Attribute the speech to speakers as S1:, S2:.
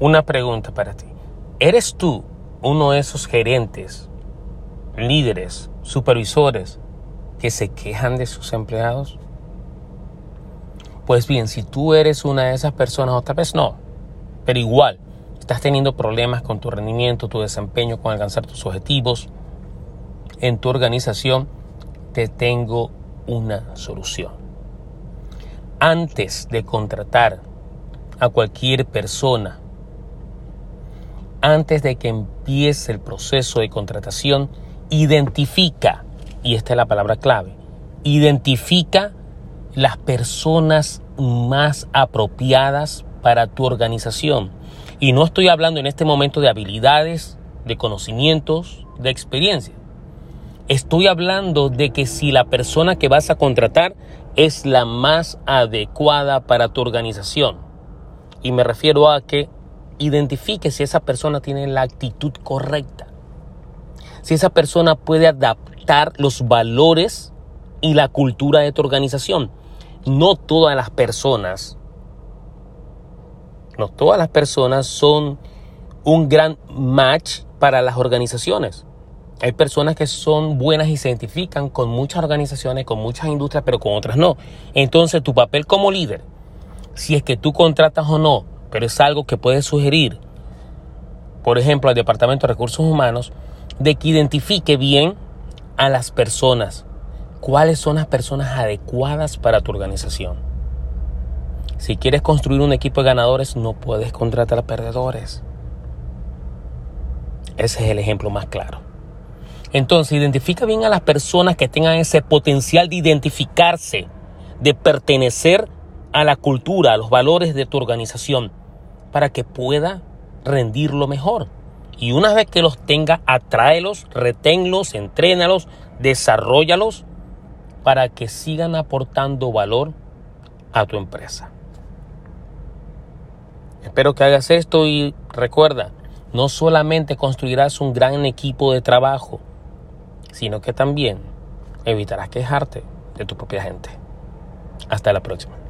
S1: Una pregunta para ti. ¿Eres tú uno de esos gerentes, líderes, supervisores que se quejan de sus empleados? Pues bien, si tú eres una de esas personas, otra vez no, pero igual estás teniendo problemas con tu rendimiento, tu desempeño, con alcanzar tus objetivos en tu organización, te tengo una solución. Antes de contratar a cualquier persona, antes de que empiece el proceso de contratación, identifica, y esta es la palabra clave, identifica las personas más apropiadas para tu organización. Y no estoy hablando en este momento de habilidades, de conocimientos, de experiencia. Estoy hablando de que si la persona que vas a contratar es la más adecuada para tu organización. Y me refiero a que identifique si esa persona tiene la actitud correcta. Si esa persona puede adaptar los valores y la cultura de tu organización. No todas las personas, no todas las personas son un gran match para las organizaciones. Hay personas que son buenas y se identifican con muchas organizaciones, con muchas industrias, pero con otras no. Entonces tu papel como líder, si es que tú contratas o no, pero es algo que puedes sugerir, por ejemplo, al Departamento de Recursos Humanos, de que identifique bien a las personas. ¿Cuáles son las personas adecuadas para tu organización? Si quieres construir un equipo de ganadores, no puedes contratar a perdedores. Ese es el ejemplo más claro. Entonces, identifica bien a las personas que tengan ese potencial de identificarse, de pertenecer a la cultura, a los valores de tu organización, para que pueda rendirlo mejor. Y una vez que los tenga, atráelos, reténlos, entrénalos, desarrollalos para que sigan aportando valor a tu empresa. Espero que hagas esto y recuerda, no solamente construirás un gran equipo de trabajo, sino que también evitarás quejarte de tu propia gente. Hasta la próxima.